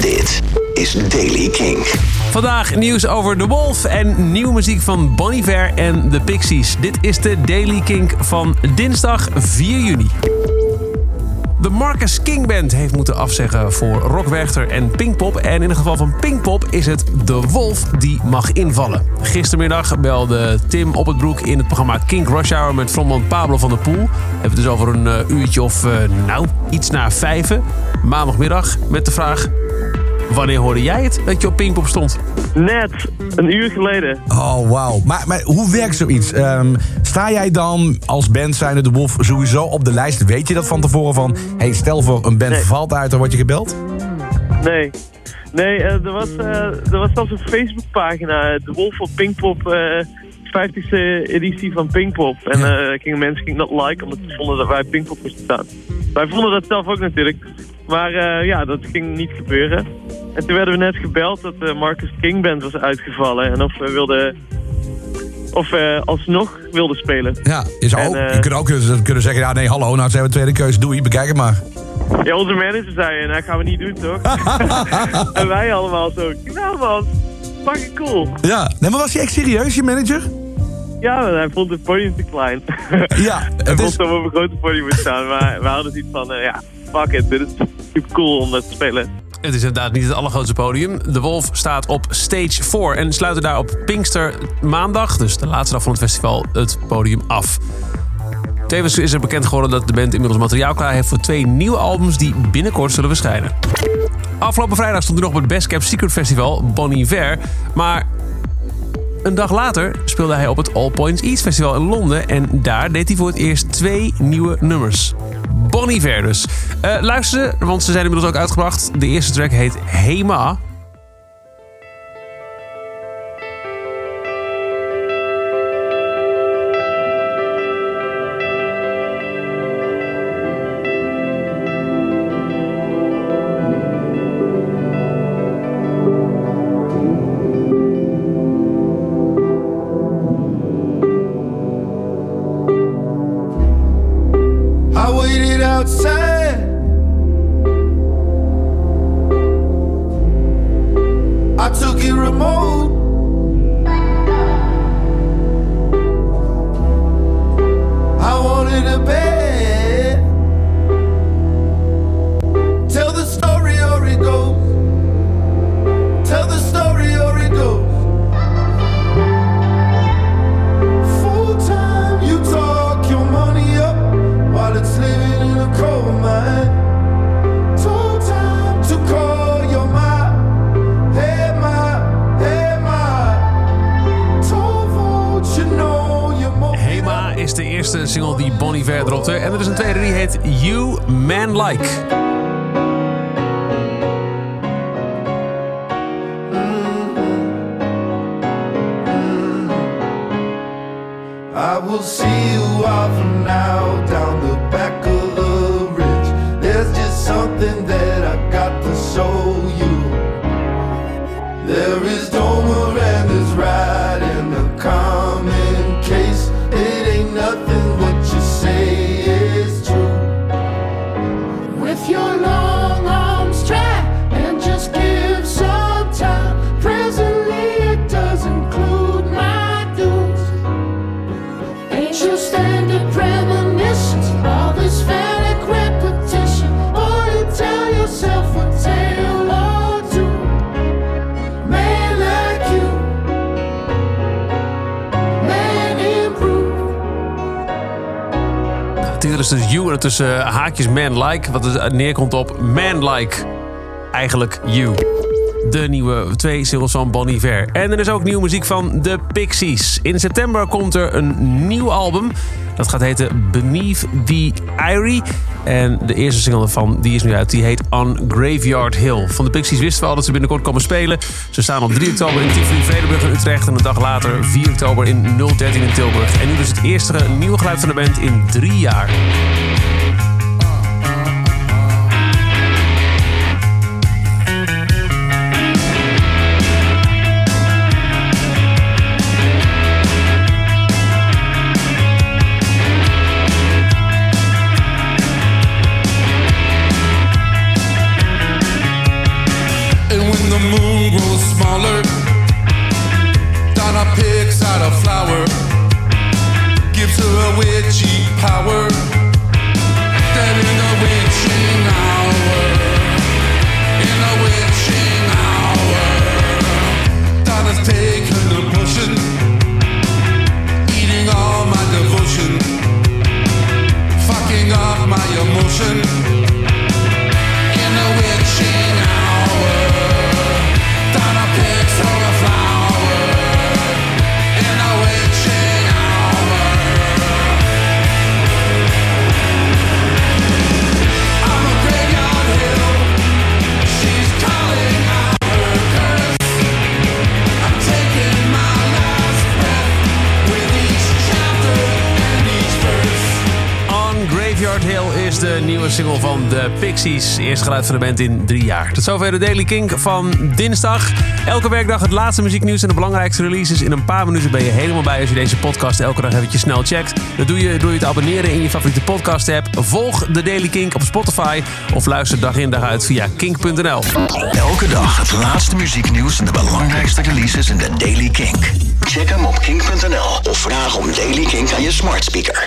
Dit is Daily King. Vandaag nieuws over The Wolf en nieuwe muziek van Bon Iver en The Pixies. Dit is de Daily Kink van dinsdag 4 juni. De Marcus King Band heeft moeten afzeggen voor Rock Werchter en Pinkpop. En in het geval van Pinkpop is het De Wolf die mag invallen. Gistermiddag belde Tim op het broek in het programma Kink Rush Hour met frontman Pablo van der Poel. We hebben het dus over een eh, uurtje of, eh, nou, iets na vijven. Maandagmiddag met de vraag... Wanneer hoorde jij het dat je op Pinkpop stond? Net, een uur geleden. Oh, wauw. Maar, maar hoe werkt zoiets? Ehm, sta jij dan als band zijnde de Wolf sowieso op de lijst? Weet je dat van tevoren van... hey, stel voor een band Nee. valt uit, dan word je gebeld? Nee. Nee, eh, er, was, eh, er was zelfs een Facebookpagina. De Wolf op Pinkpop. eh 50ste editie van Pinkpop. En eh gingen mensen gingen dat liken omdat ze vonden dat wij op Pinkpop moesten staan. Wij vonden dat zelf ook natuurlijk. Maar eh, ja, dat ging niet gebeuren. En toen werden we net gebeld dat de Marcus King Band was uitgevallen. En of we wilden... Of we alsnog wilden spelen. Ja, je, zou En, ook, eh, je kunt ook kunnen kunnen zeggen... ja, nee, hallo, nou zijn we tweede keuze. Doei, bekijk het maar. Ja, onze manager zei, nou gaan we niet doen toch? en wij allemaal zo, nou man, fucking cool. Ja, nee, maar was je echt serieus, je manager? Ja, hij vond het podium te klein. Ja, hij vond is... dat we op een grote podium moesten staan. Maar we hadden zoiets van, eh, ja, fuck it, dit is super cool om dat te spelen. Het is inderdaad niet het allergrootste podium. De Wolf staat op stage 4 en sluiten daar op Pinkster maandag, dus de laatste dag van het festival, het podium af. Tevens is er bekend geworden dat de band inmiddels materiaal klaar heeft voor twee nieuwe albums die binnenkort zullen verschijnen. Afgelopen vrijdag stond hij nog op het Best Kept Secret Festival, Bon Iver. Maar een dag later speelde hij op het All Points East Festival in Londen. En daar deed hij voor het eerst twee nieuwe nummers. Bon Iver dus. Eh, luister ze, want ze zijn inmiddels ook uitgebracht. De eerste track heet Hema. Outside. I took it remote. Single die Bon Iver dropte. En er is een tweede die heet You Man Like. I will see you is dus You en tussen haakjes Man Like. Wat dus neerkomt op Man Like. Eigenlijk You. De nieuwe twee singles van Bon Iver. En er is ook nieuwe muziek van The Pixies. In september komt er een nieuw album. Dat gaat heten Beneath the Eyrie. En de eerste single daarvan die is nu uit. Die heet On Graveyard Hill. Van de Pixies wisten we al dat ze binnenkort komen spelen. Ze staan op 3 oktober in Tivoli, Vredenburg in Utrecht. En een dag later 4 oktober in 013 in Tilburg. En nu dus het eerste nieuwe geluid van de band in drie jaar. The moon grows smaller, Donna picks out a flower, gives her a witchy power. Then in the witching de nieuwe single van de Pixies. Eerst geluid van de band in drie jaar. Tot zover de Daily Kink van dinsdag. Elke werkdag het laatste muzieknieuws en de belangrijkste releases. In een paar minuten ben je helemaal bij als je deze podcast elke dag eventjes snel checkt. Dat doe je door je te abonneren in je favoriete podcast app. Volg de Daily Kink op Spotify. Of luister dag in dag uit via kink.nl. Elke dag het laatste muzieknieuws en de belangrijkste releases in de Daily Kink. Check hem op kink.nl of vraag om Daily Kink aan je smart speaker.